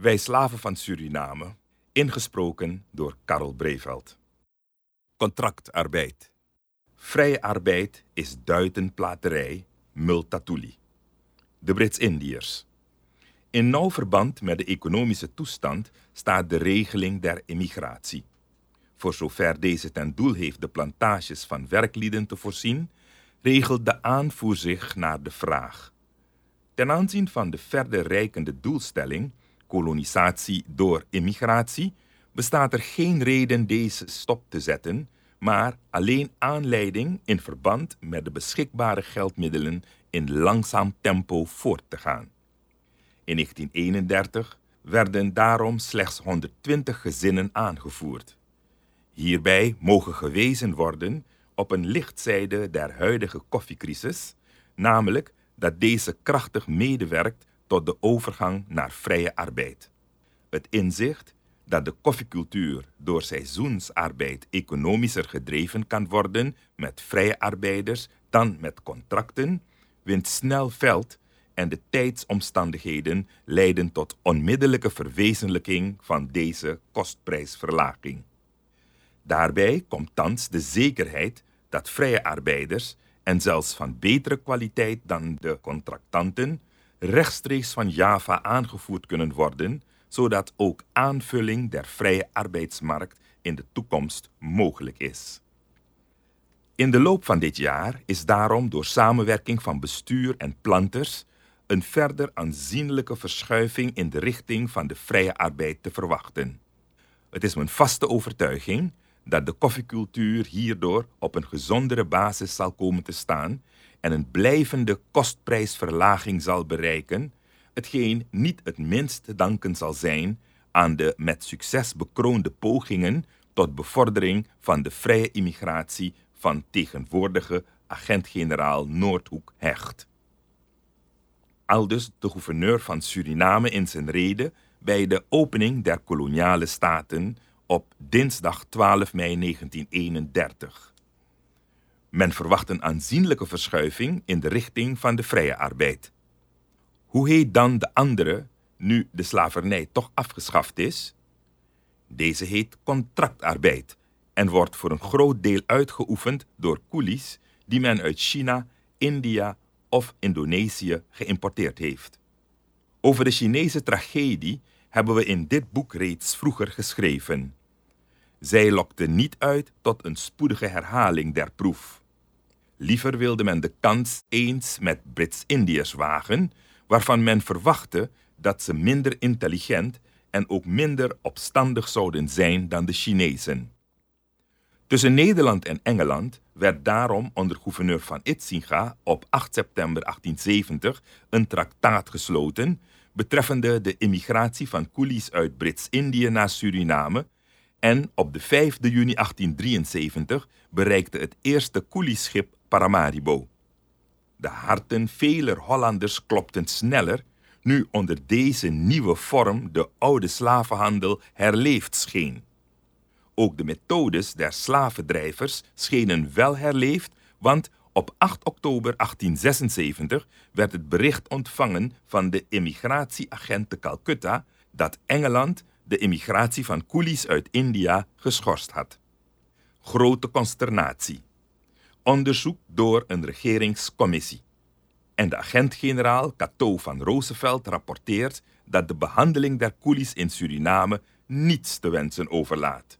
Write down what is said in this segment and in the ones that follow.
Wij slaven van Suriname, ingesproken door Karel Breveld. Contractarbeid. Vrije arbeid is duitenplaterij, multatuli. De Brits-Indiërs. In nauw verband met de economische toestand staat de regeling der immigratie. Voor zover deze ten doel heeft de plantages van werklieden te voorzien, regelt de aanvoer zich naar de vraag. Ten aanzien van de verder reikende doelstelling, kolonisatie door immigratie, bestaat er geen reden deze stop te zetten, maar alleen aanleiding in verband met de beschikbare geldmiddelen in langzaam tempo voort te gaan. In 1931 werden daarom slechts 120 gezinnen aangevoerd. Hierbij mogen gewezen worden op een lichtzijde der huidige koffiecrisis, namelijk dat deze krachtig medewerkt tot de overgang naar vrije arbeid. Het inzicht dat de koffiecultuur door seizoensarbeid economischer gedreven kan worden met vrije arbeiders dan met contracten, wint snel veld en de tijdsomstandigheden leiden tot onmiddellijke verwezenlijking van deze kostprijsverlaging. Daarbij komt thans de zekerheid dat vrije arbeiders, en zelfs van betere kwaliteit dan de contractanten, rechtstreeks van Java aangevoerd kunnen worden, zodat ook aanvulling der vrije arbeidsmarkt in de toekomst mogelijk is. In de loop van dit jaar is daarom door samenwerking van bestuur en planters een verder aanzienlijke verschuiving in de richting van de vrije arbeid te verwachten. Het is mijn vaste overtuiging dat de koffiecultuur hierdoor op een gezondere basis zal komen te staan en een blijvende kostprijsverlaging zal bereiken, hetgeen niet het minst te danken zal zijn aan de met succes bekroonde pogingen tot bevordering van de vrije immigratie van tegenwoordige agent-generaal Noordhoek Hecht. Aldus de gouverneur van Suriname in zijn rede bij de opening der koloniale staten op dinsdag 12 mei 1931. Men verwacht een aanzienlijke verschuiving in de richting van de vrije arbeid. Hoe heet dan de andere, nu de slavernij toch afgeschaft is? Deze heet contractarbeid en wordt voor een groot deel uitgeoefend door coolies die men uit China, India of Indonesië geïmporteerd heeft. Over de Chinese tragedie hebben we in dit boek reeds vroeger geschreven. Zij lokte niet uit tot een spoedige herhaling der proef. Liever wilde men de kans eens met Brits-Indiërs wagen, waarvan men verwachtte dat ze minder intelligent en ook minder opstandig zouden zijn dan de Chinezen. Tussen Nederland en Engeland werd daarom onder gouverneur van Itzinga op 8 september 1870 een traktaat gesloten betreffende de immigratie van coolies uit Brits-Indië naar Suriname en op de 5 juni 1873 bereikte het eerste koelieschip Paramaribo. De harten veler Hollanders klopten sneller nu onder deze nieuwe vorm de oude slavenhandel herleefd scheen. Ook de methodes der slavendrijvers schenen wel herleefd, want op 8 oktober 1876 werd het bericht ontvangen van de immigratieagent te Calcutta dat Engeland de immigratie van coolies uit India geschorst had. Grote consternatie. Onderzoek door een regeringscommissie. En de agent-generaal Cato van Roosevelt rapporteert dat de behandeling der coolies in Suriname niets te wensen overlaat.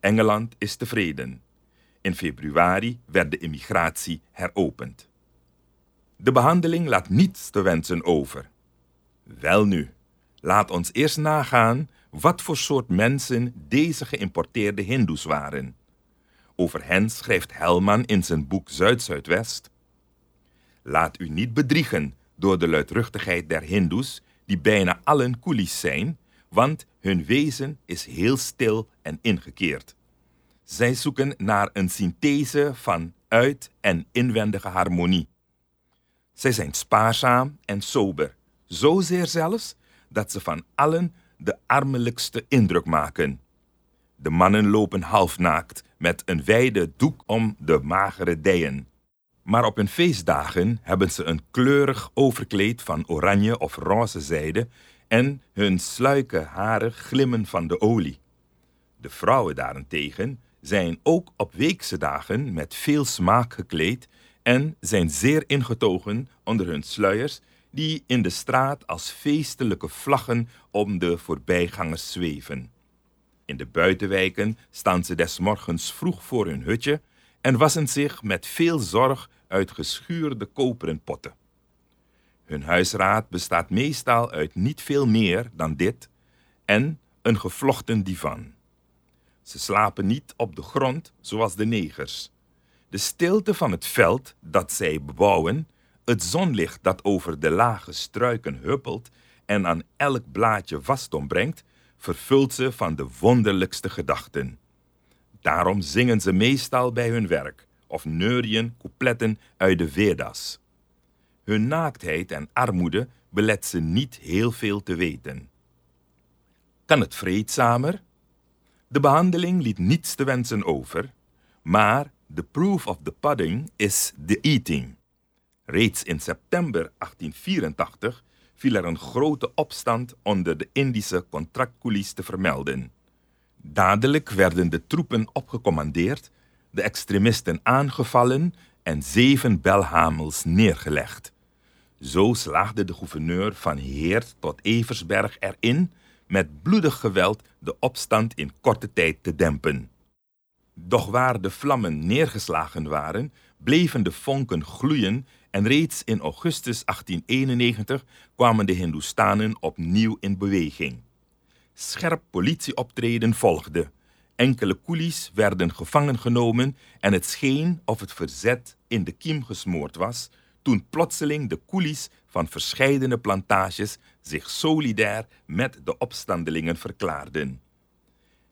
Engeland is tevreden. In februari werd de immigratie heropend. De behandeling laat niets te wensen over. Welnu, laat ons eerst nagaan wat voor soort mensen deze geïmporteerde Hindoes waren. Over hen schrijft Helman in zijn boek Zuid-Zuidwest. Laat u niet bedriegen door de luidruchtigheid der Hindoes, die bijna allen coolies zijn, want hun wezen is heel stil en ingekeerd. Zij zoeken naar een synthese van uit- en inwendige harmonie. Zij zijn spaarzaam en sober, zozeer zelfs dat ze van allen de armelijkste indruk maken. De mannen lopen halfnaakt met een wijde doek om de magere dijen. Maar op hun feestdagen hebben ze een kleurig overkleed van oranje of roze zijde en hun sluike haren glimmen van de olie. De vrouwen daarentegen zijn ook op weekse dagen met veel smaak gekleed en zijn zeer ingetogen onder hun sluiers, die in de straat als feestelijke vlaggen om de voorbijgangers zweven. In de buitenwijken staan ze des morgens vroeg voor hun hutje en wassen zich met veel zorg uit geschuurde koperen potten. Hun huisraad bestaat meestal uit niet veel meer dan dit en een gevlochten divan. Ze slapen niet op de grond zoals de negers. De stilte van het veld dat zij bebouwen, het zonlicht dat over de lage struiken huppelt en aan elk blaadje vastom brengt, vervult ze van de wonderlijkste gedachten. Daarom zingen ze meestal bij hun werk of neurien coupletten uit de Vedas. Hun naaktheid en armoede belet ze niet heel veel te weten. Kan het vreedzamer? De behandeling liet niets te wensen over, maar the proof of the pudding is the eating. Reeds in september 1884 viel er een grote opstand onder de Indische contractcoolies te vermelden. Dadelijk werden de troepen opgecommandeerd, de extremisten aangevallen en zeven belhamels neergelegd. Zo slaagde de gouverneur van Heert tot Eversberg erin met bloedig geweld de opstand in korte tijd te dempen. Doch waar de vlammen neergeslagen waren, bleven de vonken gloeien en reeds in augustus 1891 kwamen de Hindoestanen opnieuw in beweging. Scherp politieoptreden volgde. Enkele koelies werden gevangen genomen en het scheen of het verzet in de kiem gesmoord was toen plotseling de koelies van verscheidene plantages zich solidair met de opstandelingen verklaarden.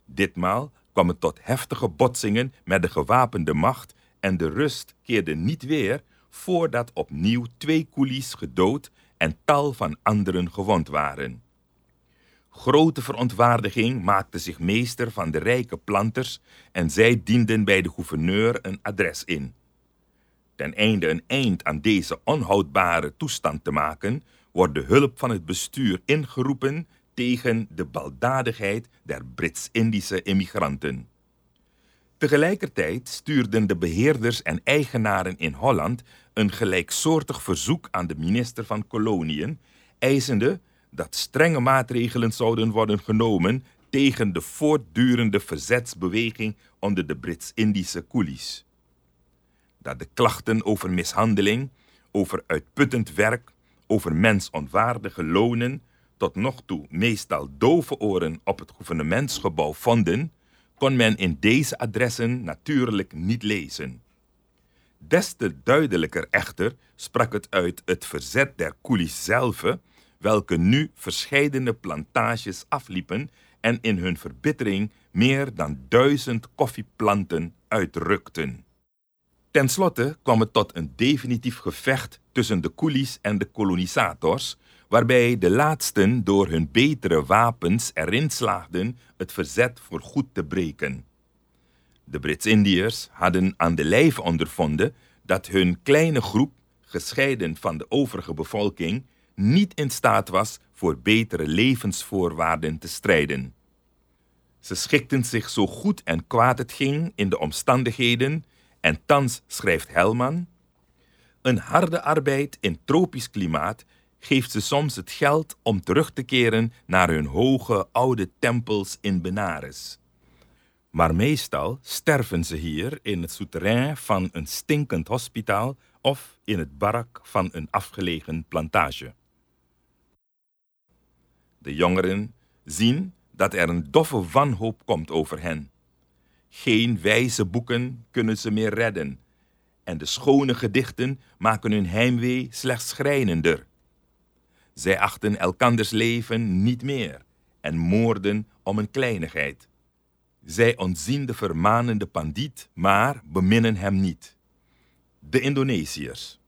Ditmaal kwam het tot heftige botsingen met de gewapende macht en de rust keerde niet weer voordat opnieuw twee koelies gedood en tal van anderen gewond waren. Grote verontwaardiging maakte zich meester van de rijke planters en zij dienden bij de gouverneur een adres in. Ten einde een eind aan deze onhoudbare toestand te maken, wordt de hulp van het bestuur ingeroepen tegen de baldadigheid der Brits-Indische immigranten. Tegelijkertijd stuurden de beheerders en eigenaren in Holland een gelijksoortig verzoek aan de minister van Koloniën, eisende dat strenge maatregelen zouden worden genomen tegen de voortdurende verzetsbeweging onder de Brits-Indische coolies. Dat de klachten over mishandeling, over uitputtend werk, over mensonwaardige lonen, tot nog toe meestal dove oren op het gouvernementsgebouw vonden, kon men in deze adressen natuurlijk niet lezen. Des te duidelijker echter sprak het uit het verzet der coolies zelf, welke nu verscheidene plantages afliepen en in hun verbittering meer dan duizend koffieplanten uitrukten. Ten slotte kwam het tot een definitief gevecht tussen de coolies en de kolonisators, waarbij de laatsten door hun betere wapens erin slaagden het verzet voor goed te breken. De Brits-Indiërs hadden aan de lijf ondervonden dat hun kleine groep, gescheiden van de overige bevolking, niet in staat was voor betere levensvoorwaarden te strijden. Ze schikten zich zo goed en kwaad het ging in de omstandigheden en thans schrijft Helman: Een harde arbeid in tropisch klimaat geeft ze soms het geld om terug te keren naar hun hoge oude tempels in Benares. Maar meestal sterven ze hier in het souterrain van een stinkend hospitaal of in het barak van een afgelegen plantage. De jongeren zien dat er een doffe wanhoop komt over hen. Geen wijze boeken kunnen ze meer redden, en de schone gedichten maken hun heimwee slechts schrijnender. Zij achten elkanders leven niet meer en moorden om een kleinigheid. Zij ontzien de vermanende pandiet, maar beminnen hem niet. De Indonesiërs.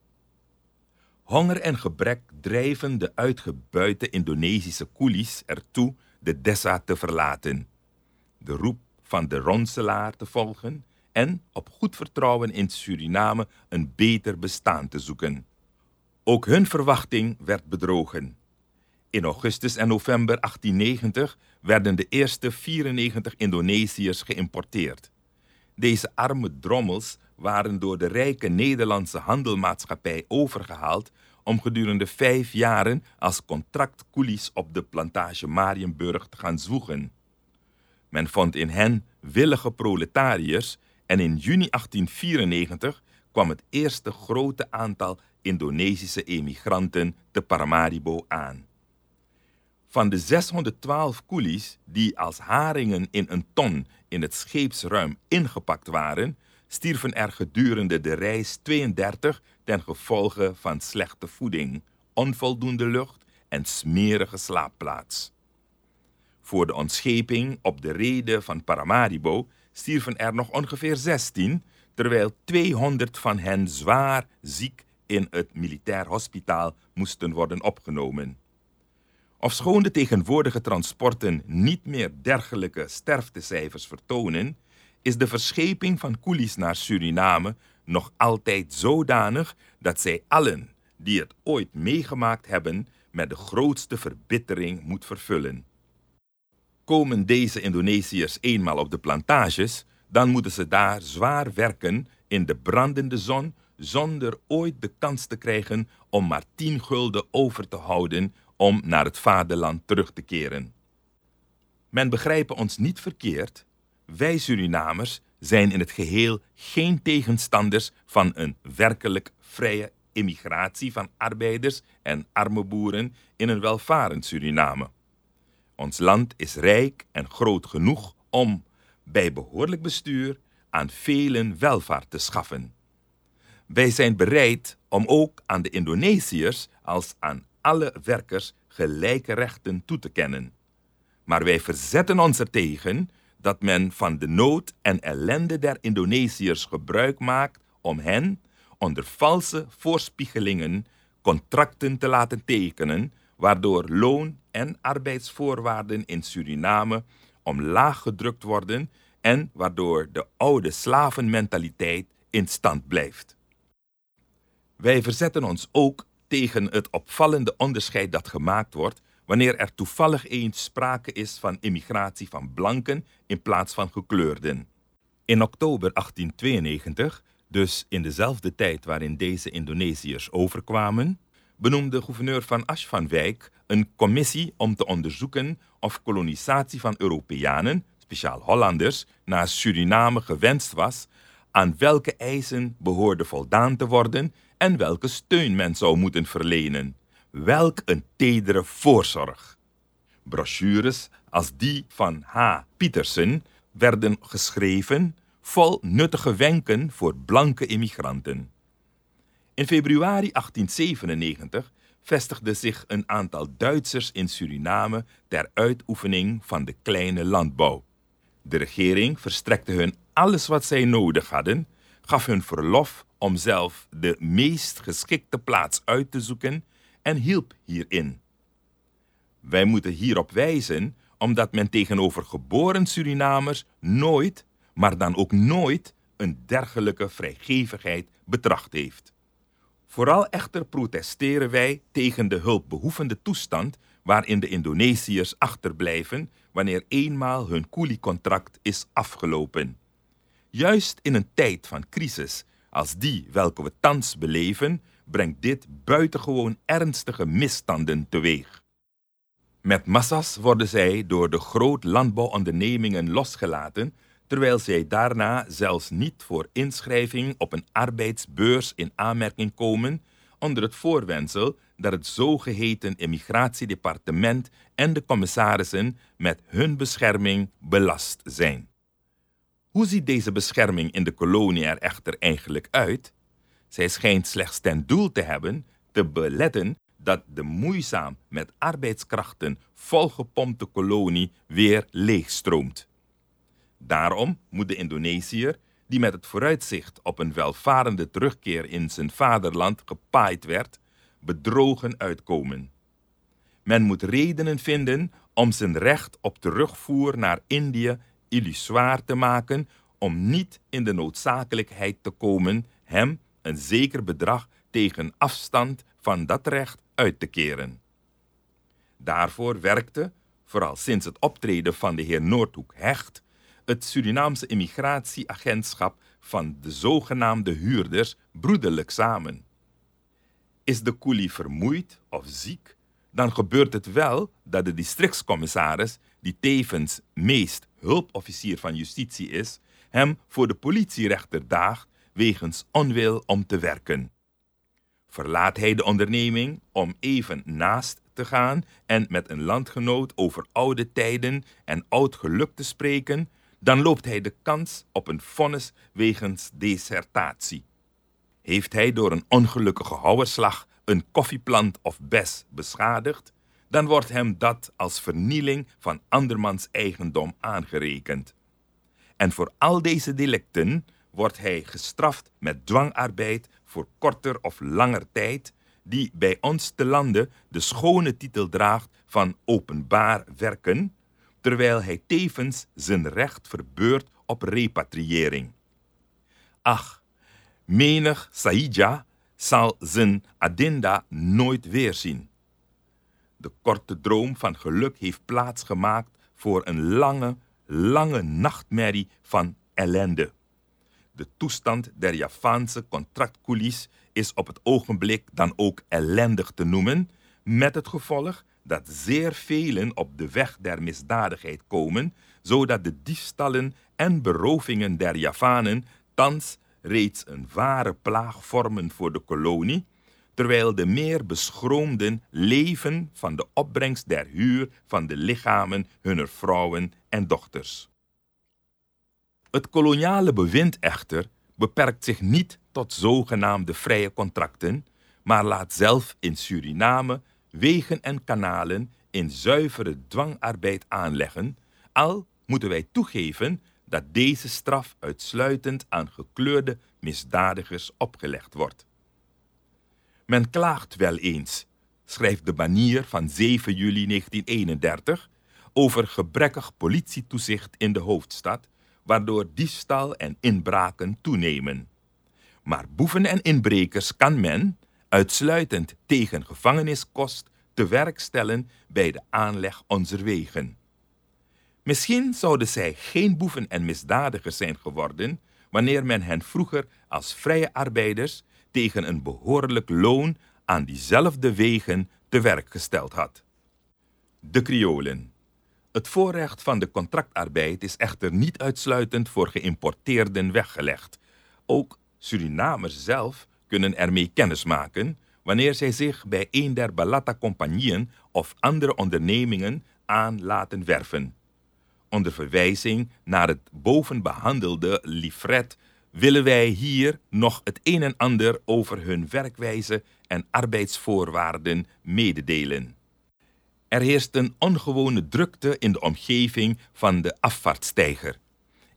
Honger en gebrek drijven de uitgebuite Indonesische koelies ertoe de Dessa te verlaten. De roep van de ronselaar te volgen en op goed vertrouwen in Suriname een beter bestaan te zoeken. Ook hun verwachting werd bedrogen. In augustus en november 1890 werden de eerste 94 Indonesiërs geïmporteerd. Deze arme drommels waren door de rijke Nederlandse handelmaatschappij overgehaald om gedurende vijf jaren als contractcoolies op de plantage Marienburg te gaan zwoegen. Men vond in hen willige proletariërs en in juni 1894 kwam het eerste grote aantal Indonesische emigranten te Paramaribo aan. Van de 612 koelies die als haringen in een ton in het scheepsruim ingepakt waren, stierven er gedurende de reis 32 ten gevolge van slechte voeding, onvoldoende lucht en smerige slaapplaats. Voor de ontscheping op de reden van Paramaribo stierven er nog ongeveer 16, terwijl 200 van hen zwaar ziek in het militair hospitaal moesten worden opgenomen. Ofschoon de tegenwoordige transporten niet meer dergelijke sterftecijfers vertonen, is de verscheping van koelies naar Suriname nog altijd zodanig dat zij allen die het ooit meegemaakt hebben met de grootste verbittering moet vervullen. Komen deze Indonesiërs eenmaal op de plantages, dan moeten ze daar zwaar werken in de brandende zon zonder ooit de kans te krijgen om maar tien gulden over te houden om naar het vaderland terug te keren. Men begrijpe ons niet verkeerd, wij Surinamers zijn in het geheel geen tegenstanders van een werkelijk vrije immigratie van arbeiders en arme boeren in een welvarend Suriname. Ons land is rijk en groot genoeg om, bij behoorlijk bestuur, aan velen welvaart te schaffen. Wij zijn bereid om ook aan de Indonesiërs als aan alle werkers gelijke rechten toe te kennen. Maar wij verzetten ons ertegen dat men van de nood en ellende der Indonesiërs gebruik maakt om hen, onder valse voorspiegelingen, contracten te laten tekenen, waardoor loon- en arbeidsvoorwaarden in Suriname omlaag gedrukt worden en waardoor de oude slavenmentaliteit in stand blijft. Wij verzetten ons ook tegen het opvallende onderscheid dat gemaakt wordt wanneer er toevallig eens sprake is van immigratie van blanken in plaats van gekleurden. In oktober 1892, dus in dezelfde tijd waarin deze Indonesiërs overkwamen, benoemde gouverneur van Asch van Wijk een commissie om te onderzoeken of kolonisatie van Europeanen, speciaal Hollanders, naar Suriname gewenst was, aan welke eisen behoorde voldaan te worden en welke steun men zou moeten verlenen. Welk een tedere voorzorg. Brochures als die van H. Pietersen werden geschreven vol nuttige wenken voor blanke immigranten. In februari 1897 vestigde zich een aantal Duitsers in Suriname ter uitoefening van de kleine landbouw. De regering verstrekte hun alles wat zij nodig hadden, gaf hun verlof om zelf de meest geschikte plaats uit te zoeken en hielp hierin. Wij moeten hierop wijzen omdat men tegenover geboren Surinamers nooit, maar dan ook nooit, een dergelijke vrijgevigheid betracht heeft. Vooral echter protesteren wij tegen de hulpbehoevende toestand waarin de Indonesiërs achterblijven wanneer eenmaal hun koeliecontract is afgelopen. Juist in een tijd van crisis als die welke we thans beleven, brengt dit buitengewoon ernstige misstanden teweeg. Met massas worden zij door de groot landbouwondernemingen losgelaten, terwijl zij daarna zelfs niet voor inschrijving op een arbeidsbeurs in aanmerking komen, onder het voorwendsel dat het zogeheten immigratiedepartement en de commissarissen met hun bescherming belast zijn. Hoe ziet deze bescherming in de kolonie er echter eigenlijk uit? Zij schijnt slechts ten doel te hebben te beletten dat de moeizaam met arbeidskrachten volgepompte kolonie weer leegstroomt. Daarom moet de Indonesiër, die met het vooruitzicht op een welvarende terugkeer in zijn vaderland gepaaid werd, bedrogen uitkomen. Men moet redenen vinden om zijn recht op terugvoer naar Indië illusoir te maken om niet in de noodzakelijkheid te komen hem een zeker bedrag tegen afstand van dat recht uit te keren. Daarvoor werkte, vooral sinds het optreden van de heer Noordhoek Hecht, het Surinaamse immigratieagentschap van de zogenaamde huurders broederlijk samen. Is de koelie vermoeid of ziek, dan gebeurt het wel dat de districtscommissaris, die tevens meest hulpofficier van justitie is, hem voor de politierechter daagt wegens onwil om te werken. Verlaat hij de onderneming om even naast te gaan en met een landgenoot over oude tijden en oud geluk te spreken, dan loopt hij de kans op een vonnis wegens desertatie. Heeft hij door een ongelukkige houwerslag een koffieplant of bes beschadigd, dan wordt hem dat als vernieling van andermans eigendom aangerekend. En voor al deze delicten wordt hij gestraft met dwangarbeid voor korter of langer tijd, die bij ons te lande de schone titel draagt van openbaar werken, terwijl hij tevens zijn recht verbeurt op repatriëring. Ach, menig Saïdja zal zijn Adinda nooit weerzien. De korte droom van geluk heeft plaatsgemaakt voor een lange, lange nachtmerrie van ellende. De toestand der Javaanse contractcoolies is op het ogenblik dan ook ellendig te noemen, met het gevolg dat zeer velen op de weg der misdadigheid komen, zodat de diefstallen en berovingen der Javanen thans reeds een ware plaag vormen voor de kolonie, terwijl de meer beschroomden leven van de opbrengst der huur van de lichamen hunner vrouwen en dochters. Het koloniale bewind echter beperkt zich niet tot zogenaamde vrije contracten, maar laat zelf in Suriname wegen en kanalen in zuivere dwangarbeid aanleggen, al moeten wij toegeven dat deze straf uitsluitend aan gekleurde misdadigers opgelegd wordt. Men klaagt wel eens, schrijft de banier van 7 juli 1931, over gebrekkig politietoezicht in de hoofdstad, waardoor diefstal en inbraken toenemen. Maar boeven en inbrekers kan men, uitsluitend tegen gevangeniskost, te werk stellen bij de aanleg onze wegen. Misschien zouden zij geen boeven en misdadigers zijn geworden wanneer men hen vroeger als vrije arbeiders tegen een behoorlijk loon aan diezelfde wegen te werk gesteld had. De Kriolen. Het voorrecht van de contractarbeid is echter niet uitsluitend voor geïmporteerden weggelegd. Ook Surinamers zelf kunnen ermee kennismaken wanneer zij zich bij een der Balata-compagnieën of andere ondernemingen aan laten werven. Onder verwijzing naar het bovenbehandelde livret willen wij hier nog het een en ander over hun werkwijze en arbeidsvoorwaarden mededelen. Er heerst een ongewone drukte in de omgeving van de afvaartsteiger.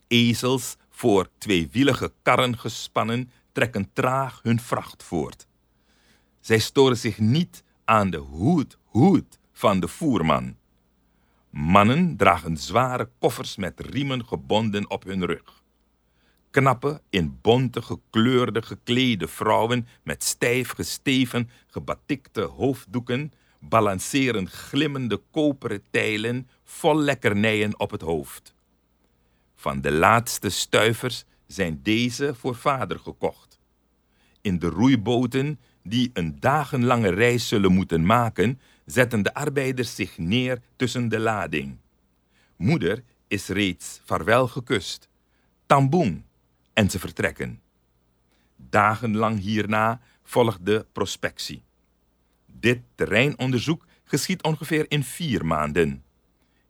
Ezels voor tweewielige karren gespannen trekken traag hun vracht voort. Zij storen zich niet aan de hoed, hoed van de voerman. Mannen dragen zware koffers met riemen gebonden op hun rug. Knappe, in bonte gekleurde geklede vrouwen met stijf gesteven, gebatikte hoofddoeken balanceren glimmende koperen tijlen vol lekkernijen op het hoofd. Van de laatste stuivers zijn deze voor vader gekocht. In de roeiboten die een dagenlange reis zullen moeten maken, zetten de arbeiders zich neer tussen de lading. Moeder is reeds vaarwel gekust. Tamboen en ze vertrekken. Dagenlang hierna volgt de prospectie. Dit terreinonderzoek geschiet ongeveer in vier maanden.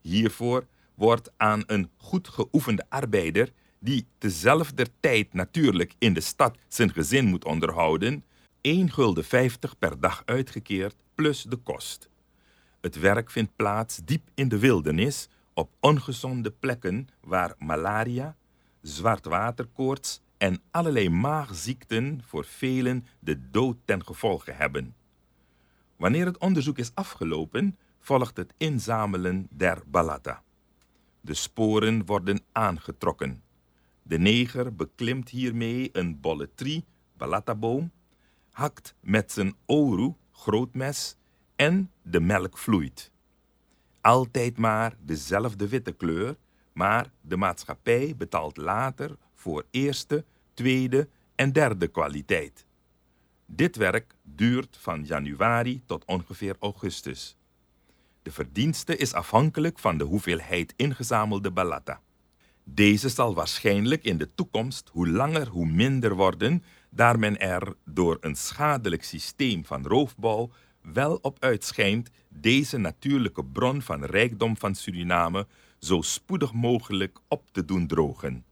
Hiervoor wordt aan een goed geoefende arbeider, die tezelfde tijd natuurlijk in de stad zijn gezin moet onderhouden, 1 gulden 50 per dag uitgekeerd plus de kost. Het werk vindt plaats diep in de wildernis op ongezonde plekken waar malaria, zwartwaterkoorts en allerlei maagziekten voor velen de dood ten gevolge hebben. Wanneer het onderzoek is afgelopen, volgt het inzamelen der balata. De sporen worden aangetrokken. De neger beklimt hiermee een bolletrie, balataboom, hakt met zijn oru, grootmes, en de melk vloeit. altijd maar dezelfde witte kleur, maar de maatschappij betaalt later voor eerste, tweede en derde kwaliteit. Dit werk duurt van januari tot ongeveer augustus. De verdienste is afhankelijk van de hoeveelheid ingezamelde balatta. Deze zal waarschijnlijk in de toekomst hoe langer hoe minder worden, daar men er door een schadelijk systeem van roofbouw wel op uitschijnt deze natuurlijke bron van rijkdom van Suriname zo spoedig mogelijk op te doen drogen.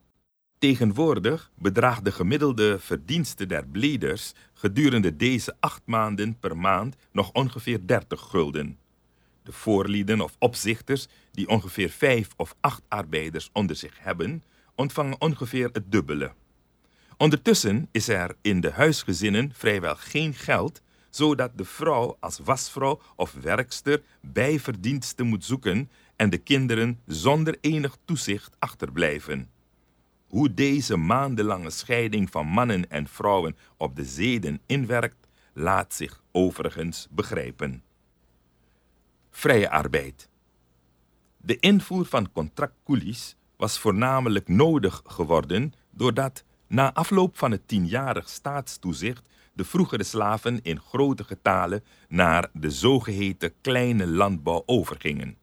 Tegenwoordig bedraagt de gemiddelde verdienste der bleders gedurende deze acht maanden per maand nog ongeveer 30 gulden. De voorlieden of opzichters, die ongeveer vijf of acht arbeiders onder zich hebben, ontvangen ongeveer het dubbele. Ondertussen is er in de huisgezinnen vrijwel geen geld, zodat de vrouw als wasvrouw of werkster bijverdiensten moet zoeken en de kinderen zonder enig toezicht achterblijven. Hoe deze maandenlange scheiding van mannen en vrouwen op de zeden inwerkt, laat zich overigens begrijpen. Vrije arbeid. De invoer van contractcoolies was voornamelijk nodig geworden doordat na afloop van het tienjarig staatstoezicht de vroegere slaven in grote getalen naar de zogeheten kleine landbouw overgingen.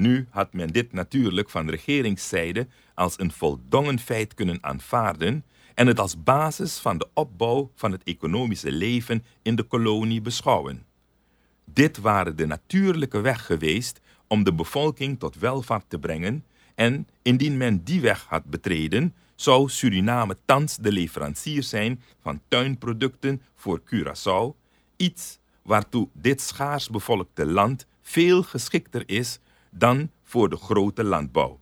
Nu had men dit natuurlijk van regeringszijde als een voldongen feit kunnen aanvaarden en het als basis van de opbouw van het economische leven in de kolonie beschouwen. Dit waren de natuurlijke weg geweest om de bevolking tot welvaart te brengen en indien men die weg had betreden, zou Suriname thans de leverancier zijn van tuinproducten voor Curaçao, iets waartoe dit schaars bevolkte land veel geschikter is dan voor de grote landbouw.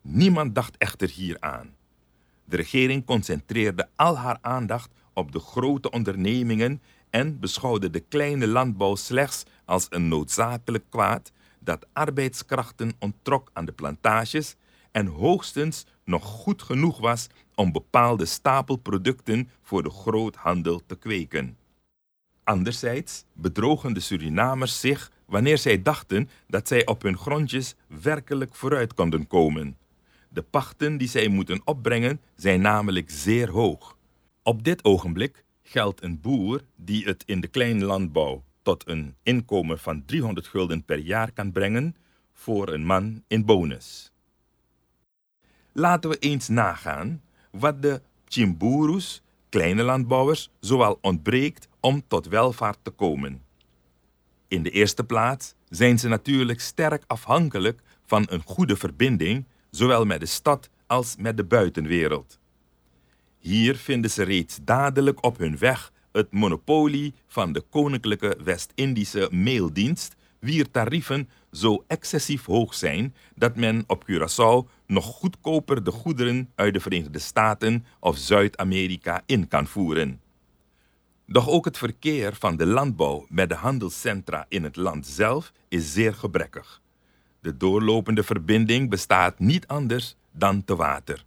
Niemand dacht echter hier aan. De regering concentreerde al haar aandacht op de grote ondernemingen en beschouwde de kleine landbouw slechts als een noodzakelijk kwaad dat arbeidskrachten onttrok aan de plantages en hoogstens nog goed genoeg was om bepaalde stapelproducten voor de groothandel te kweken. Anderzijds bedrogen de Surinamers zich wanneer zij dachten dat zij op hun grondjes werkelijk vooruit konden komen. De pachten die zij moeten opbrengen zijn namelijk zeer hoog. Op dit ogenblik geldt een boer die het in de kleine landbouw tot een inkomen van 300 gulden per jaar kan brengen voor een man in bonus. Laten we eens nagaan wat de Chimburus, kleine landbouwers, zoal ontbreekt om tot welvaart te komen. In de eerste plaats zijn ze natuurlijk sterk afhankelijk van een goede verbinding, zowel met de stad als met de buitenwereld. Hier vinden ze reeds dadelijk op hun weg het monopolie van de Koninklijke West-Indische Maildienst, wier tarieven zo excessief hoog zijn dat men op Curaçao nog goedkoper de goederen uit de Verenigde Staten of Zuid-Amerika in kan voeren. Doch ook het verkeer van de landbouw met de handelscentra in het land zelf is zeer gebrekkig. De doorlopende verbinding bestaat niet anders dan te water.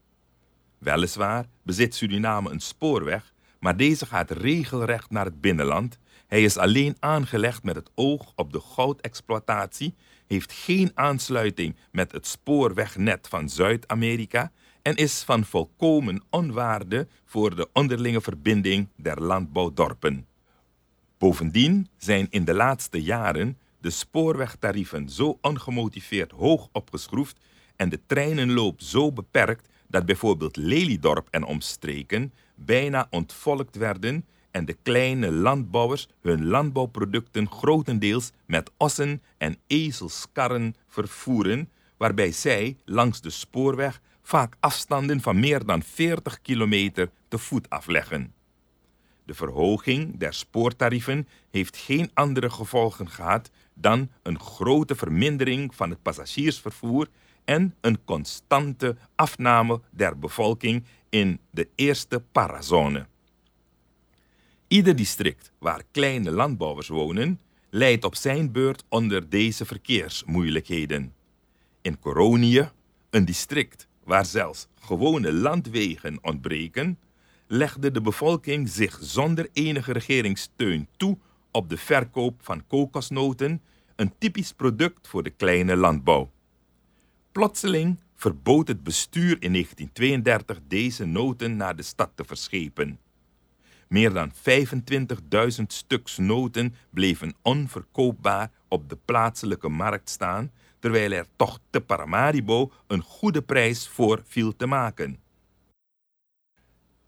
Weliswaar bezit Suriname een spoorweg, maar deze gaat regelrecht naar het binnenland. Hij is alleen aangelegd met het oog op de goudexploitatie, heeft geen aansluiting met het spoorwegnet van Zuid-Amerika en is van volkomen onwaarde voor de onderlinge verbinding der landbouwdorpen. Bovendien zijn in de laatste jaren de spoorwegtarieven zo ongemotiveerd hoog opgeschroefd en de treinenloop zo beperkt dat bijvoorbeeld Lelydorp en omstreken bijna ontvolkt werden en de kleine landbouwers hun landbouwproducten grotendeels met ossen en ezelskarren vervoeren, waarbij zij langs de spoorweg vaak afstanden van meer dan 40 kilometer te voet afleggen. De verhoging der spoortarieven heeft geen andere gevolgen gehad dan een grote vermindering van het passagiersvervoer en een constante afname der bevolking in de eerste parazone. Ieder district waar kleine landbouwers wonen, leidt op zijn beurt onder deze verkeersmoeilijkheden. In Coronië, een district waar zelfs gewone landwegen ontbreken, legde de bevolking zich zonder enige regeringssteun toe op de verkoop van kokosnoten, een typisch product voor de kleine landbouw. Plotseling verbood het bestuur in 1932 deze noten naar de stad te verschepen. Meer dan 25.000 stuks noten bleven onverkoopbaar op de plaatselijke markt staan, terwijl er toch te Paramaribo een goede prijs voor viel te maken.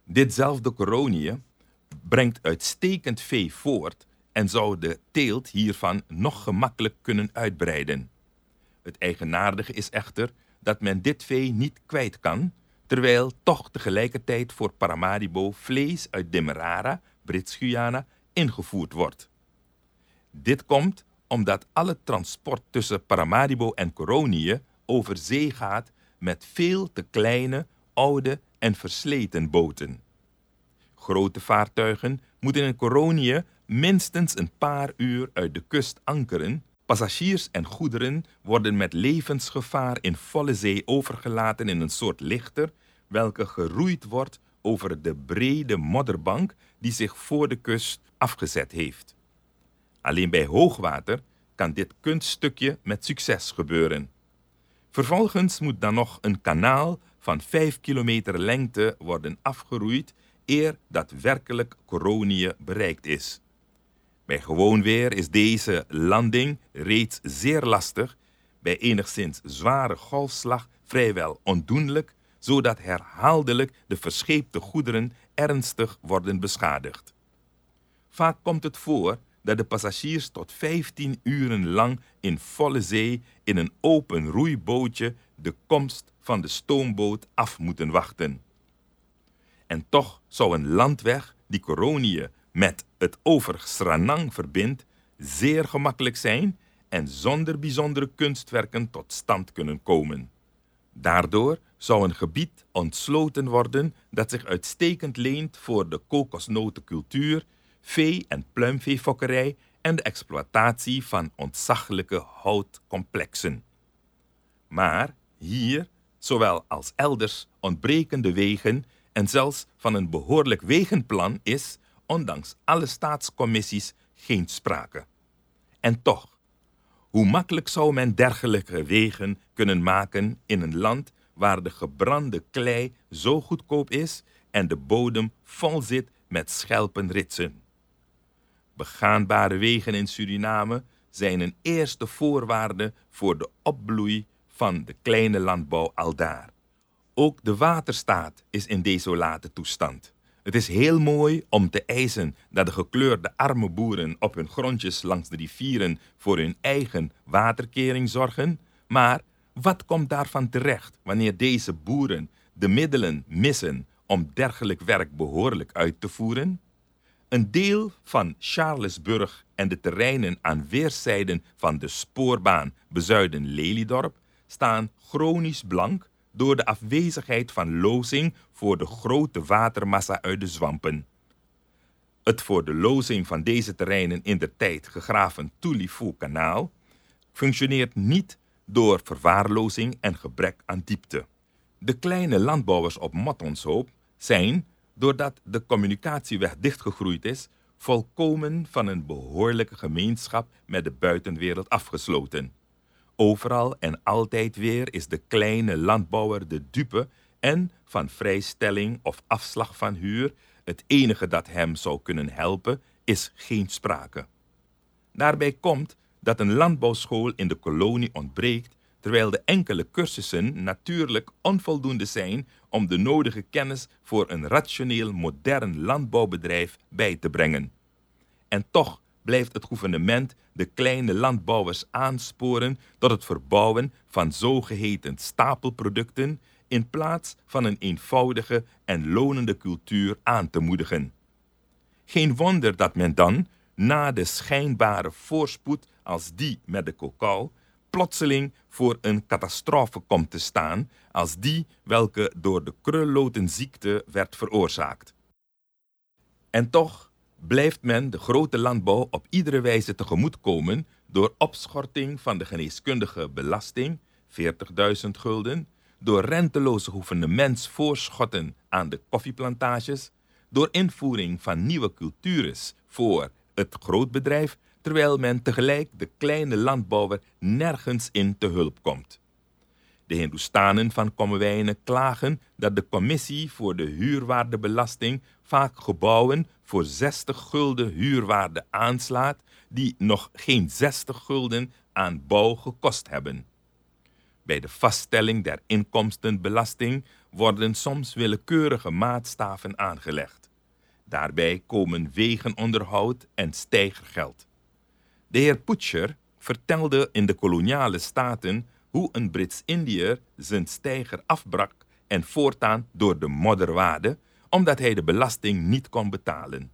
Ditzelfde Coronië brengt uitstekend vee voort en zou de teelt hiervan nog gemakkelijk kunnen uitbreiden. Het eigenaardige is echter dat men dit vee niet kwijt kan, terwijl toch tegelijkertijd voor Paramaribo vlees uit Demerara, Brits-Guyana, ingevoerd wordt. Dit komt omdat alle transport tussen Paramaribo en Coronië over zee gaat met veel te kleine, oude en versleten boten. Grote vaartuigen moeten in Coronië minstens een paar uur uit de kust ankeren. Passagiers en goederen worden met levensgevaar in volle zee overgelaten in een soort lichter, welke geroeid wordt over de brede modderbank die zich voor de kust afgezet heeft. Alleen bij hoogwater kan dit kunststukje met succes gebeuren. Vervolgens moet dan nog een kanaal van 5 kilometer lengte worden afgeroeid eer daadwerkelijk Coronië bereikt is. Bij gewoon weer is deze landing reeds zeer lastig, bij enigszins zware golfslag vrijwel ondoenlijk, zodat herhaaldelijk de verscheepte goederen ernstig worden beschadigd. Vaak komt het voor dat de passagiers tot 15 uren lang in volle zee in een open roeibootje de komst van de stoomboot af moeten wachten. En toch zou een landweg die Coronië met het over Sranang verbindt, zeer gemakkelijk zijn en zonder bijzondere kunstwerken tot stand kunnen komen. Daardoor zou een gebied ontsloten worden dat zich uitstekend leent voor de kokosnotencultuur, vee- en pluimveefokkerij en de exploitatie van ontzaglijke houtcomplexen. Maar hier, zowel als elders, ontbreken de wegen en zelfs van een behoorlijk wegenplan is, ondanks alle staatscommissies, geen sprake. En toch, hoe makkelijk zou men dergelijke wegen kunnen maken in een land waar de gebrande klei zo goedkoop is en de bodem vol zit met schelpenritsen? Begaanbare wegen in Suriname zijn een eerste voorwaarde voor de opbloei van de kleine landbouw aldaar. Ook de waterstaat is in desolate toestand. Het is heel mooi om te eisen dat de gekleurde arme boeren op hun grondjes langs de rivieren voor hun eigen waterkering zorgen, maar wat komt daarvan terecht wanneer deze boeren de middelen missen om dergelijk werk behoorlijk uit te voeren? Een deel van Charlesburg en de terreinen aan weerszijden van de spoorbaan Bezuiden-Lelydorp staan chronisch blank door de afwezigheid van lozing voor de grote watermassa uit de zwampen. Het voor de lozing van deze terreinen in de tijd gegraven Tulifu-kanaal functioneert niet door verwaarlozing en gebrek aan diepte. De kleine landbouwers op Mattonshoop zijn, doordat de communicatieweg dichtgegroeid is, volkomen van een behoorlijke gemeenschap met de buitenwereld afgesloten. Overal en altijd weer is de kleine landbouwer de dupe en van vrijstelling of afslag van huur, het enige dat hem zou kunnen helpen, is geen sprake. Daarbij komt dat een landbouwschool in de kolonie ontbreekt, terwijl de enkele cursussen natuurlijk onvoldoende zijn om de nodige kennis voor een rationeel modern landbouwbedrijf bij te brengen. En toch blijft het gouvernement de kleine landbouwers aansporen tot het verbouwen van zogeheten stapelproducten in plaats van een eenvoudige en lonende cultuur aan te moedigen. Geen wonder dat men dan, na de schijnbare voorspoed als die met de cacao, plotseling voor een catastrofe komt te staan als die welke door de krullotenziekte werd veroorzaakt. En toch blijft men de grote landbouw op iedere wijze tegemoetkomen door opschorting van de geneeskundige belasting, 40.000 gulden, door renteloze gouvernementsvoorschotten aan de koffieplantages, door invoering van nieuwe cultures voor het grootbedrijf, terwijl men tegelijk de kleine landbouwer nergens in te hulp komt. De Hindoestanen van Kommerwijnen klagen dat de commissie voor de huurwaardebelasting vaak gebouwen voor 60 gulden huurwaarde aanslaat die nog geen 60 gulden aan bouw gekost hebben. Bij de vaststelling der inkomstenbelasting worden soms willekeurige maatstaven aangelegd. Daarbij komen wegenonderhoud en stijgergeld. De heer Putcher vertelde in de koloniale staten hoe een Brits-Indiër zijn stijger afbrak en voortaan door de modderwaarde, omdat hij de belasting niet kon betalen.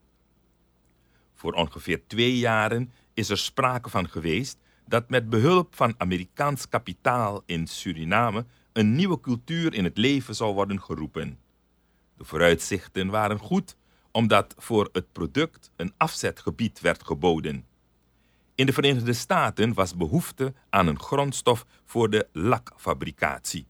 Voor ongeveer twee jaren is er sprake van geweest dat met behulp van Amerikaans kapitaal in Suriname een nieuwe cultuur in het leven zou worden geroepen. De vooruitzichten waren goed, omdat voor het product een afzetgebied werd geboden. In de Verenigde Staten was behoefte aan een grondstof voor de lakfabricatie.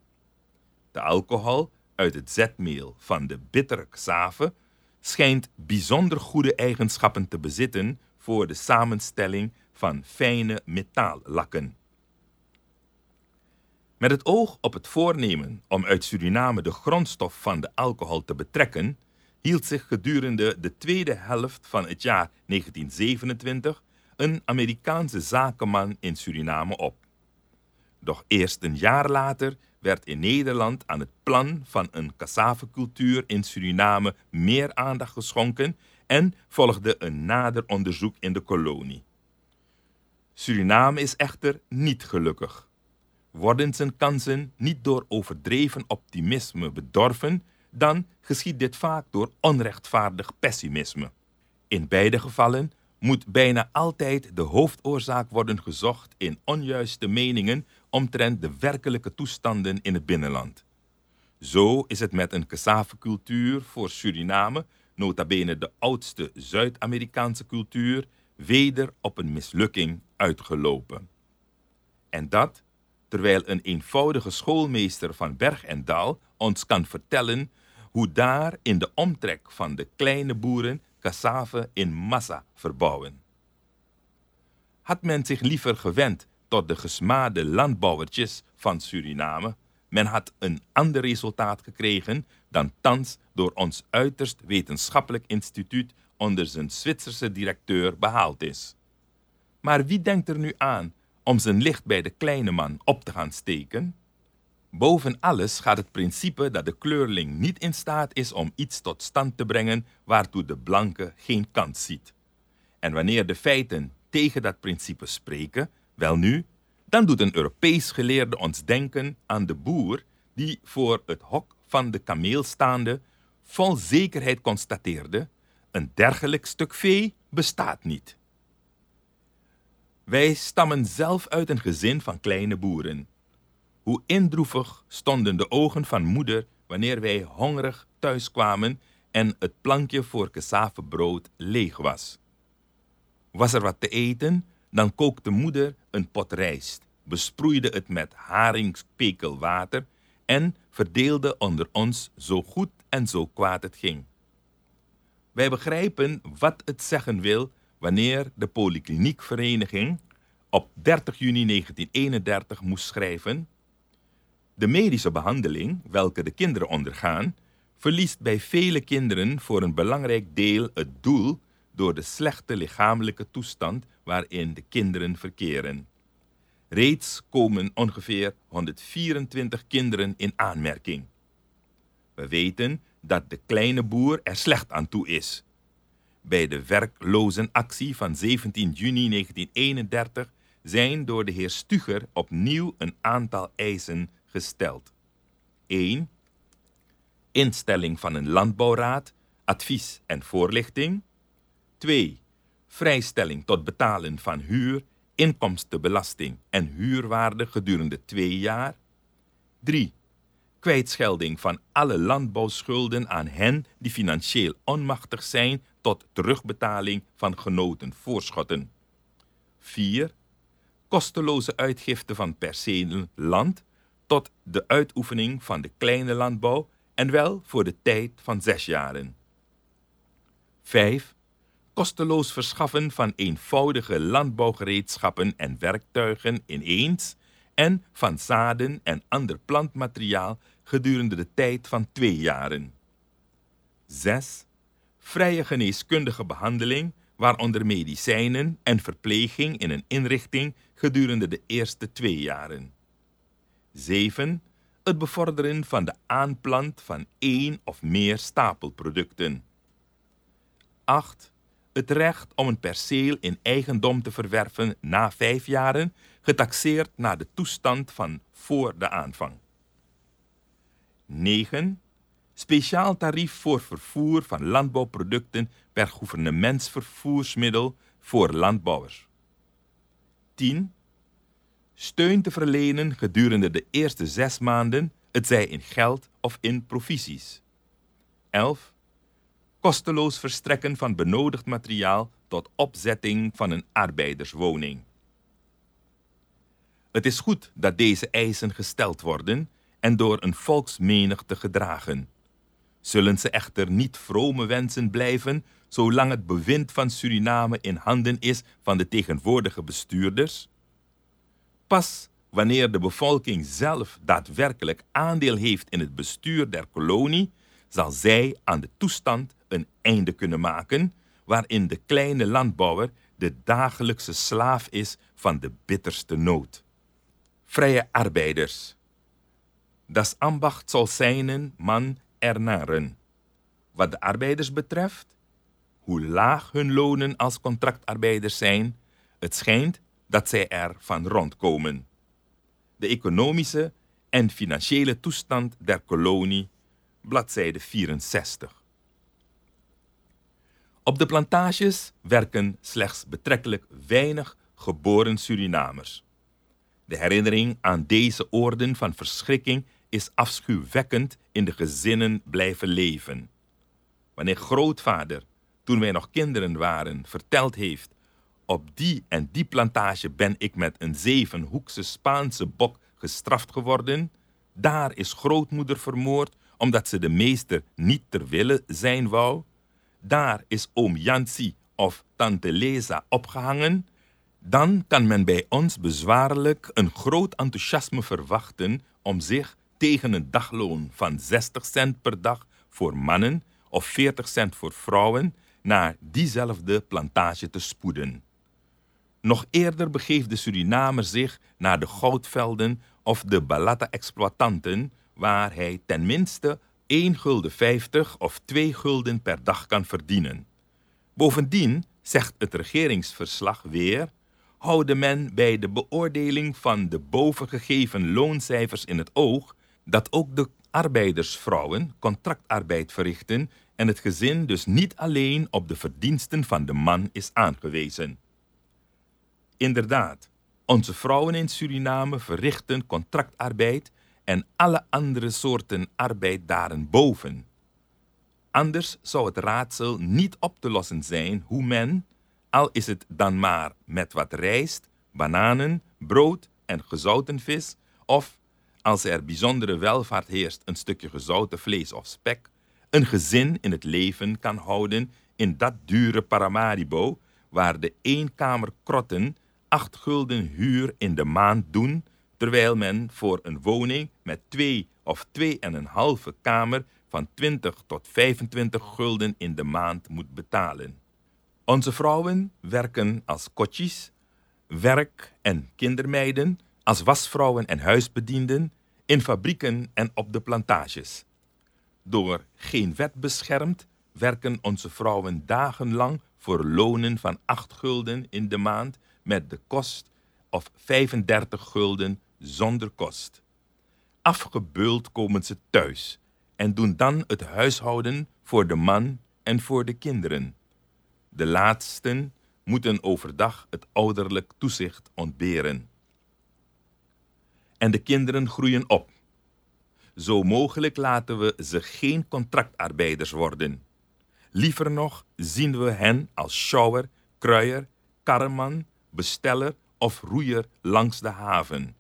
De alcohol uit het zetmeel van de bittere xave schijnt bijzonder goede eigenschappen te bezitten voor de samenstelling van fijne metaallakken. Met het oog op het voornemen om uit Suriname de grondstof van de alcohol te betrekken, hield zich gedurende de tweede helft van het jaar 1927 een Amerikaanse zakenman in Suriname op. Doch eerst een jaar later werd in Nederland aan het plan van een cassavecultuur in Suriname meer aandacht geschonken en volgde een nader onderzoek in de kolonie. Suriname is echter niet gelukkig. Worden zijn kansen niet door overdreven optimisme bedorven, dan geschiet dit vaak door onrechtvaardig pessimisme. In beide gevallen moet bijna altijd de hoofdoorzaak worden gezocht in onjuiste meningen omtrent de werkelijke toestanden in het binnenland. Zo is het met een cassave-cultuur voor Suriname, nota bene de oudste Zuid-Amerikaanse cultuur, weder op een mislukking uitgelopen. En dat terwijl een eenvoudige schoolmeester van Berg en Dal ons kan vertellen hoe daar in de omtrek van de kleine boeren cassave in massa verbouwen. Had men zich liever gewend tot de gesmade landbouwertjes van Suriname, men had een ander resultaat gekregen dan thans door ons uiterst wetenschappelijk instituut onder zijn Zwitserse directeur behaald is. Maar wie denkt er nu aan om zijn licht bij de kleine man op te gaan steken? Boven alles gaat het principe dat de kleurling niet in staat is om iets tot stand te brengen waartoe de blanke geen kans ziet. En wanneer de feiten tegen dat principe spreken, welnu, dan doet een Europees geleerde ons denken aan de boer die voor het hok van de kameel staande vol zekerheid constateerde: een dergelijk stuk vee bestaat niet. Wij stammen zelf uit een gezin van kleine boeren. Hoe indroevig stonden de ogen van moeder wanneer wij hongerig thuiskwamen en het plankje voor brood leeg was. Was er wat te eten, dan kookte moeder een pot rijst, besproeide het met haringspekelwater en verdeelde onder ons zo goed en zo kwaad het ging. Wij begrijpen wat het zeggen wil wanneer de Polykliniekvereniging op 30 juni 1931 moest schrijven de medische behandeling, welke de kinderen ondergaan, verliest bij vele kinderen voor een belangrijk deel het doel door de slechte lichamelijke toestand waarin de kinderen verkeren. Reeds komen ongeveer 124 kinderen in aanmerking. We weten dat de kleine boer er slecht aan toe is. Bij de werklozenactie van 17 juni 1931 zijn door de heer Stuger opnieuw een aantal eisen gesteld. 1. Instelling van een landbouwraad, advies en voorlichting. 2. Vrijstelling tot betalen van huur, inkomstenbelasting en huurwaarde gedurende twee jaar. 3. Kwijtschelding van alle landbouwschulden aan hen die financieel onmachtig zijn tot terugbetaling van genoten voorschotten. 4. Kosteloze uitgifte van percelen land tot de uitoefening van de kleine landbouw en wel voor de tijd van zes jaren. 5. kosteloos verschaffen van eenvoudige landbouwgereedschappen en werktuigen ineens en van zaden en ander plantmateriaal gedurende de tijd van twee jaren. 6. Vrije geneeskundige behandeling, waaronder medicijnen en verpleging in een inrichting gedurende de eerste twee jaren. 7. Het bevorderen van de aanplant van één of meer stapelproducten. 8. Het recht om een perceel in eigendom te verwerven na vijf jaren, getaxeerd naar de toestand van voor de aanvang. 9. Speciaal tarief voor vervoer van landbouwproducten per gouvernementsvervoersmiddel voor landbouwers. 10. Steun te verlenen gedurende de eerste zes maanden, het zij in geld of in provisies. 11. Kosteloos verstrekken van benodigd materiaal tot opzetting van een arbeiderswoning. Het is goed dat deze eisen gesteld worden en door een volksmenigte gedragen. Zullen ze echter niet vrome wensen blijven, zolang het bewind van Suriname in handen is van de tegenwoordige bestuurders? Pas wanneer de bevolking zelf daadwerkelijk aandeel heeft in het bestuur der kolonie, zal zij aan de toestand een einde kunnen maken waarin de kleine landbouwer de dagelijkse slaaf is van de bitterste nood. Vrije arbeiders. Das ambacht zal zijn man ernaren. Wat de arbeiders betreft, hoe laag hun lonen als contractarbeiders zijn, het schijnt dat zij er van rondkomen. De economische en financiële toestand der kolonie, bladzijde 64. Op de plantages werken slechts betrekkelijk weinig geboren Surinamers. De herinnering aan deze oorden van verschrikking is afschuwwekkend in de gezinnen blijven leven. Wanneer grootvader, toen wij nog kinderen waren, verteld heeft: Op die en die plantage ben ik met een zevenhoekse Spaanse bok gestraft geworden, daar is grootmoeder vermoord omdat ze de meester niet ter wille zijn wou, daar is oom Jansi of tante Leza opgehangen, dan kan men bij ons bezwaarlijk een groot enthousiasme verwachten om zich tegen een dagloon van 60 cent per dag voor mannen of 40 cent voor vrouwen naar diezelfde plantage te spoeden. Nog eerder begeeft de Surinamer zich naar de goudvelden of de balata-exploitanten, waar hij tenminste 1 gulden 50 of 2 gulden per dag kan verdienen. Bovendien zegt het regeringsverslag weer houden men bij de beoordeling van de bovengegeven looncijfers in het oog dat ook de arbeidersvrouwen contractarbeid verrichten en het gezin dus niet alleen op de verdiensten van de man is aangewezen. Inderdaad, onze vrouwen in Suriname verrichten contractarbeid en alle andere soorten arbeid daarenboven. Anders zou het raadsel niet op te lossen zijn hoe men, al is het dan maar met wat rijst, bananen, brood en gezouten vis, of als er bijzondere welvaart heerst, een stukje gezouten vlees of spek, een gezin in het leven kan houden in dat dure Paramaribo, waar de eenkamerkrotten acht gulden huur in de maand doen, terwijl men voor een woning met twee of twee en een halve kamer van 20 tot 25 gulden in de maand moet betalen. Onze vrouwen werken als kotjes, werk- en kindermeiden, als wasvrouwen en huisbedienden, in fabrieken en op de plantages. Door geen wet beschermd werken onze vrouwen dagenlang voor lonen van 8 gulden in de maand met de kost of 35 gulden zonder kost. Afgebeuld komen ze thuis en doen dan het huishouden voor de man en voor de kinderen. De laatsten moeten overdag het ouderlijk toezicht ontberen. En de kinderen groeien op. Zo mogelijk laten we ze geen contractarbeiders worden. Liever nog zien we hen als sjouwer, kruier, karreman, besteller of roeier langs de haven.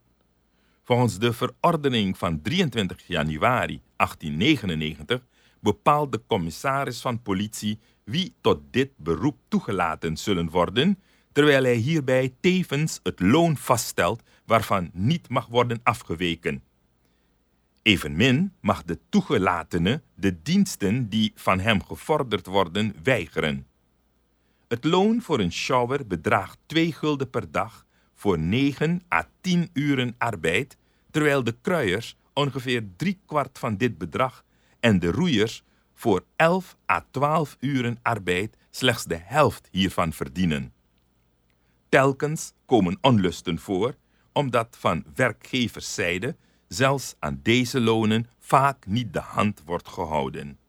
Volgens de verordening van 23 januari 1899 bepaalt de commissaris van politie wie tot dit beroep toegelaten zullen worden, terwijl hij hierbij tevens het loon vaststelt waarvan niet mag worden afgeweken. Evenmin mag de toegelatene de diensten die van hem gevorderd worden weigeren. Het loon voor een shower bedraagt 2 gulden per dag voor 9 à 10 uren arbeid, terwijl de kruiers ongeveer drie kwart van dit bedrag en de roeiers voor 11 à 12 uren arbeid slechts de helft hiervan verdienen. Telkens komen onlusten voor, omdat van werkgeverszijde zelfs aan deze lonen vaak niet de hand wordt gehouden.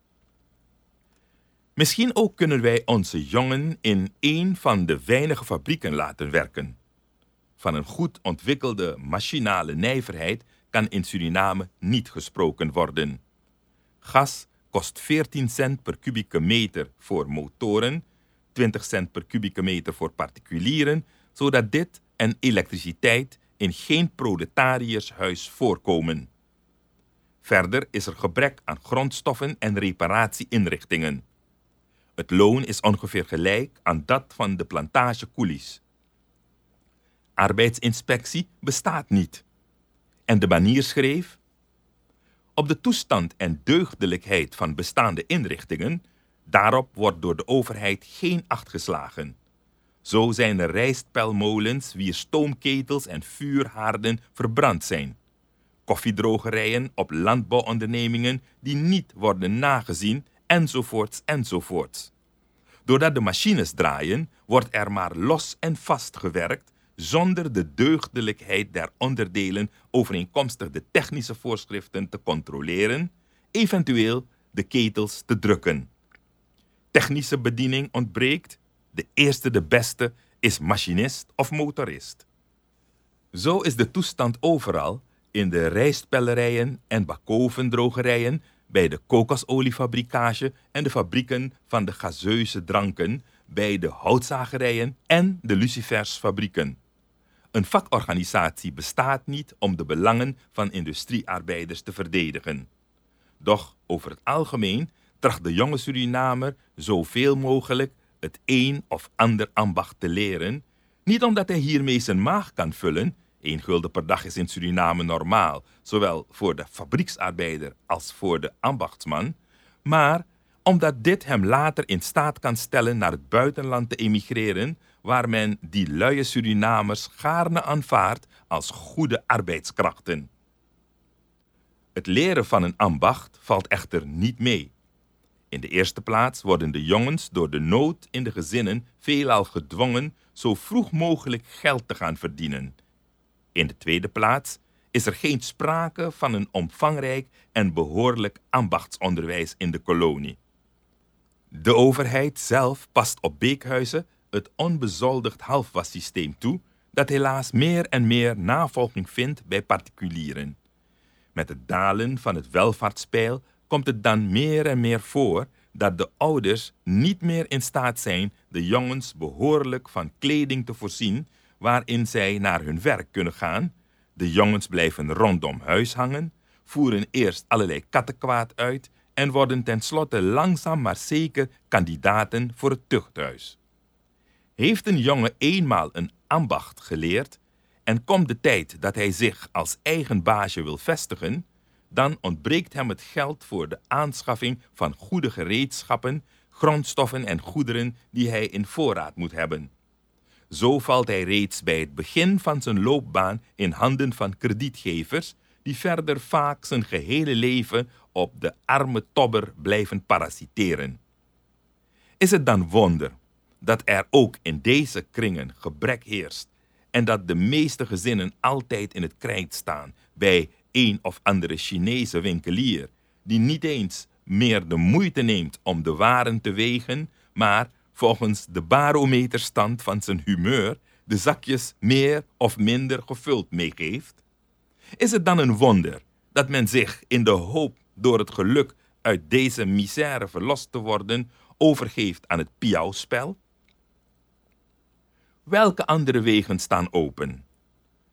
Misschien ook kunnen wij onze jongen in een van de weinige fabrieken laten werken. Van een goed ontwikkelde machinale nijverheid kan in Suriname niet gesproken worden. Gas kost 14 cent per kubieke meter voor motoren, 20 cent per kubieke meter voor particulieren, zodat dit en elektriciteit in geen proletariërshuis voorkomen. Verder is er gebrek aan grondstoffen en reparatieinrichtingen. Het loon is ongeveer gelijk aan dat van de plantagekoelies. Arbeidsinspectie bestaat niet. En de banier schreef: Op de toestand en deugdelijkheid van bestaande inrichtingen, daarop wordt door de overheid geen acht geslagen. Zo zijn er rijstpelmolens wier stoomketels en vuurhaarden verbrand zijn. Koffiedrogerijen op landbouwondernemingen die niet worden nagezien, enzovoorts, enzovoorts. Doordat de machines draaien, wordt er maar los en vast gewerkt, zonder de deugdelijkheid der onderdelen overeenkomstig de technische voorschriften te controleren, eventueel de ketels te drukken. Technische bediening ontbreekt, de eerste de beste is machinist of motorist. Zo is de toestand overal in de rijstpellerijen en bakovendrogerijen, bij de kokosoliefabrikage en de fabrieken van de gazeuze dranken, bij de houtzagerijen en de lucifersfabrieken. Een vakorganisatie bestaat niet om de belangen van industriearbeiders te verdedigen. Doch over het algemeen tracht de jonge Surinamer zoveel mogelijk het een of ander ambacht te leren, niet omdat hij hiermee zijn maag kan vullen, één gulden per dag is in Suriname normaal, zowel voor de fabrieksarbeider als voor de ambachtsman, maar omdat dit hem later in staat kan stellen naar het buitenland te emigreren, waar men die luie Surinamers gaarne aanvaardt als goede arbeidskrachten. Het leren van een ambacht valt echter niet mee. In de eerste plaats worden de jongens door de nood in de gezinnen veelal gedwongen zo vroeg mogelijk geld te gaan verdienen. In de tweede plaats is er geen sprake van een omvangrijk en behoorlijk ambachtsonderwijs in de kolonie. De overheid zelf past op beekhuizen het onbezoldigd halfwassysteem toe, dat helaas meer en meer navolging vindt bij particulieren. Met het dalen van het welvaartspeil komt het dan meer en meer voor dat de ouders niet meer in staat zijn de jongens behoorlijk van kleding te voorzien waarin zij naar hun werk kunnen gaan. De jongens blijven rondom huis hangen, voeren eerst allerlei kattenkwaad uit en worden tenslotte langzaam maar zeker kandidaten voor het tuchthuis. Heeft een jongen eenmaal een ambacht geleerd en komt de tijd dat hij zich als eigen baasje wil vestigen, dan ontbreekt hem het geld voor de aanschaffing van goede gereedschappen, grondstoffen en goederen die hij in voorraad moet hebben. Zo valt hij reeds bij het begin van zijn loopbaan in handen van kredietgevers, die verder vaak zijn gehele leven op de arme tobber blijven parasiteren. Is het dan wonder dat er ook in deze kringen gebrek heerst en dat de meeste gezinnen altijd in het krijt staan bij een of andere Chinese winkelier die niet eens meer de moeite neemt om de waren te wegen, maar volgens de barometerstand van zijn humeur de zakjes meer of minder gevuld meegeeft? Is het dan een wonder dat men zich in de hoop door het geluk uit deze misère verlost te worden overgeeft aan het piauwspel? Welke andere wegen staan open?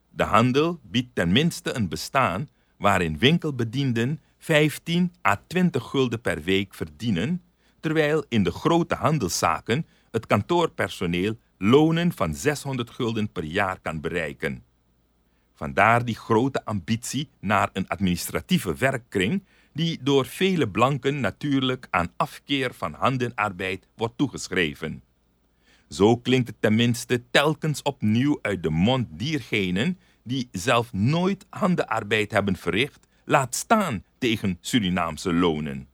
De handel biedt ten minste een bestaan waarin winkelbedienden 15 à 20 gulden per week verdienen, terwijl in de grote handelszaken het kantoorpersoneel lonen van 600 gulden per jaar kan bereiken. Vandaar die grote ambitie naar een administratieve werkkring die door vele blanken natuurlijk aan afkeer van handenarbeid wordt toegeschreven. Zo klinkt het tenminste telkens opnieuw uit de mond diergenen die zelf nooit handenarbeid hebben verricht, laat staan tegen Surinaamse lonen.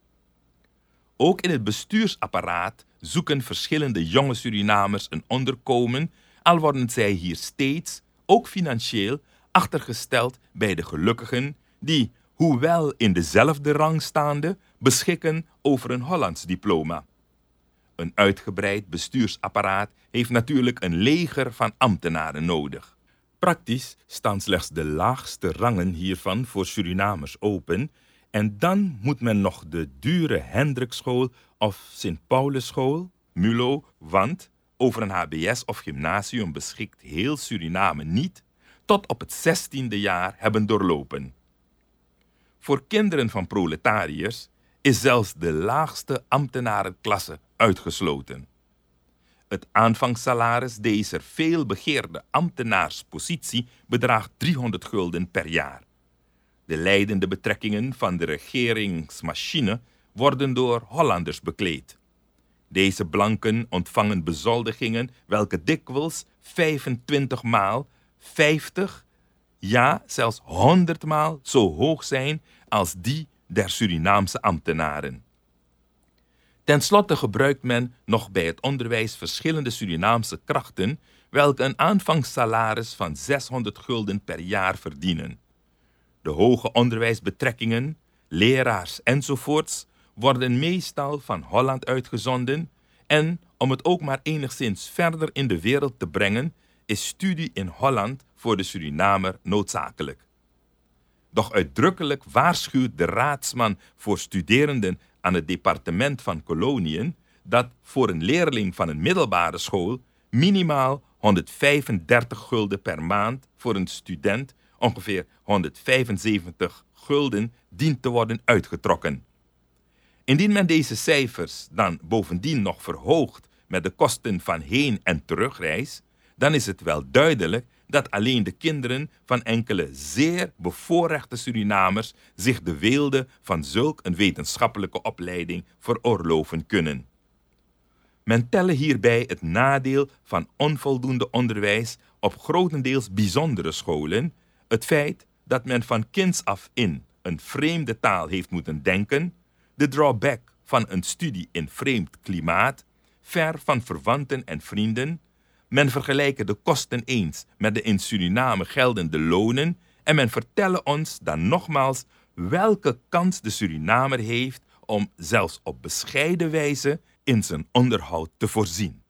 Ook in het bestuursapparaat zoeken verschillende jonge Surinamers een onderkomen, al worden zij hier steeds, ook financieel, achtergesteld bij de gelukkigen die, hoewel in dezelfde rang staande, beschikken over een Hollands diploma. Een uitgebreid bestuursapparaat heeft natuurlijk een leger van ambtenaren nodig. Praktisch staan slechts de laagste rangen hiervan voor Surinamers open en dan moet men nog de dure Hendrikschool of Sint Paulusschool, MULO, want over een HBS of gymnasium beschikt heel Suriname niet, tot op het zestiende jaar hebben doorlopen. Voor kinderen van proletariërs is zelfs de laagste ambtenarenklasse uitgesloten. Het aanvangssalaris deze veel begeerde ambtenaarspositie bedraagt 300 gulden per jaar. De leidende betrekkingen van de regeringsmachine worden door Hollanders bekleed. Deze blanken ontvangen bezoldigingen welke dikwijls 25 maal, 50, ja zelfs 100 maal zo hoog zijn als die der Surinaamse ambtenaren. Ten slotte gebruikt men nog bij het onderwijs verschillende Surinaamse krachten, welke een aanvangssalaris van 600 gulden per jaar verdienen. De hoge onderwijsbetrekkingen, leraars enzovoorts worden meestal van Holland uitgezonden en om het ook maar enigszins verder in de wereld te brengen, is studie in Holland voor de Surinamer noodzakelijk. Doch uitdrukkelijk waarschuwt de raadsman voor studerenden aan het departement van koloniën dat voor een leerling van een middelbare school minimaal 135 gulden per maand voor een student ongeveer 175 gulden dient te worden uitgetrokken. Indien men deze cijfers dan bovendien nog verhoogt met de kosten van heen- en terugreis, dan is het wel duidelijk dat alleen de kinderen van enkele zeer bevoorrechte Surinamers zich de weelde van zulk een wetenschappelijke opleiding veroorloven kunnen. Men telle hierbij het nadeel van onvoldoende onderwijs op grotendeels bijzondere scholen, het feit dat men van kinds af in een vreemde taal heeft moeten denken, de drawback van een studie in vreemd klimaat, ver van verwanten en vrienden, men vergelijkt de kosten eens met de in Suriname geldende lonen en men vertellen ons dan nogmaals welke kans de Surinamer heeft om zelfs op bescheiden wijze in zijn onderhoud te voorzien.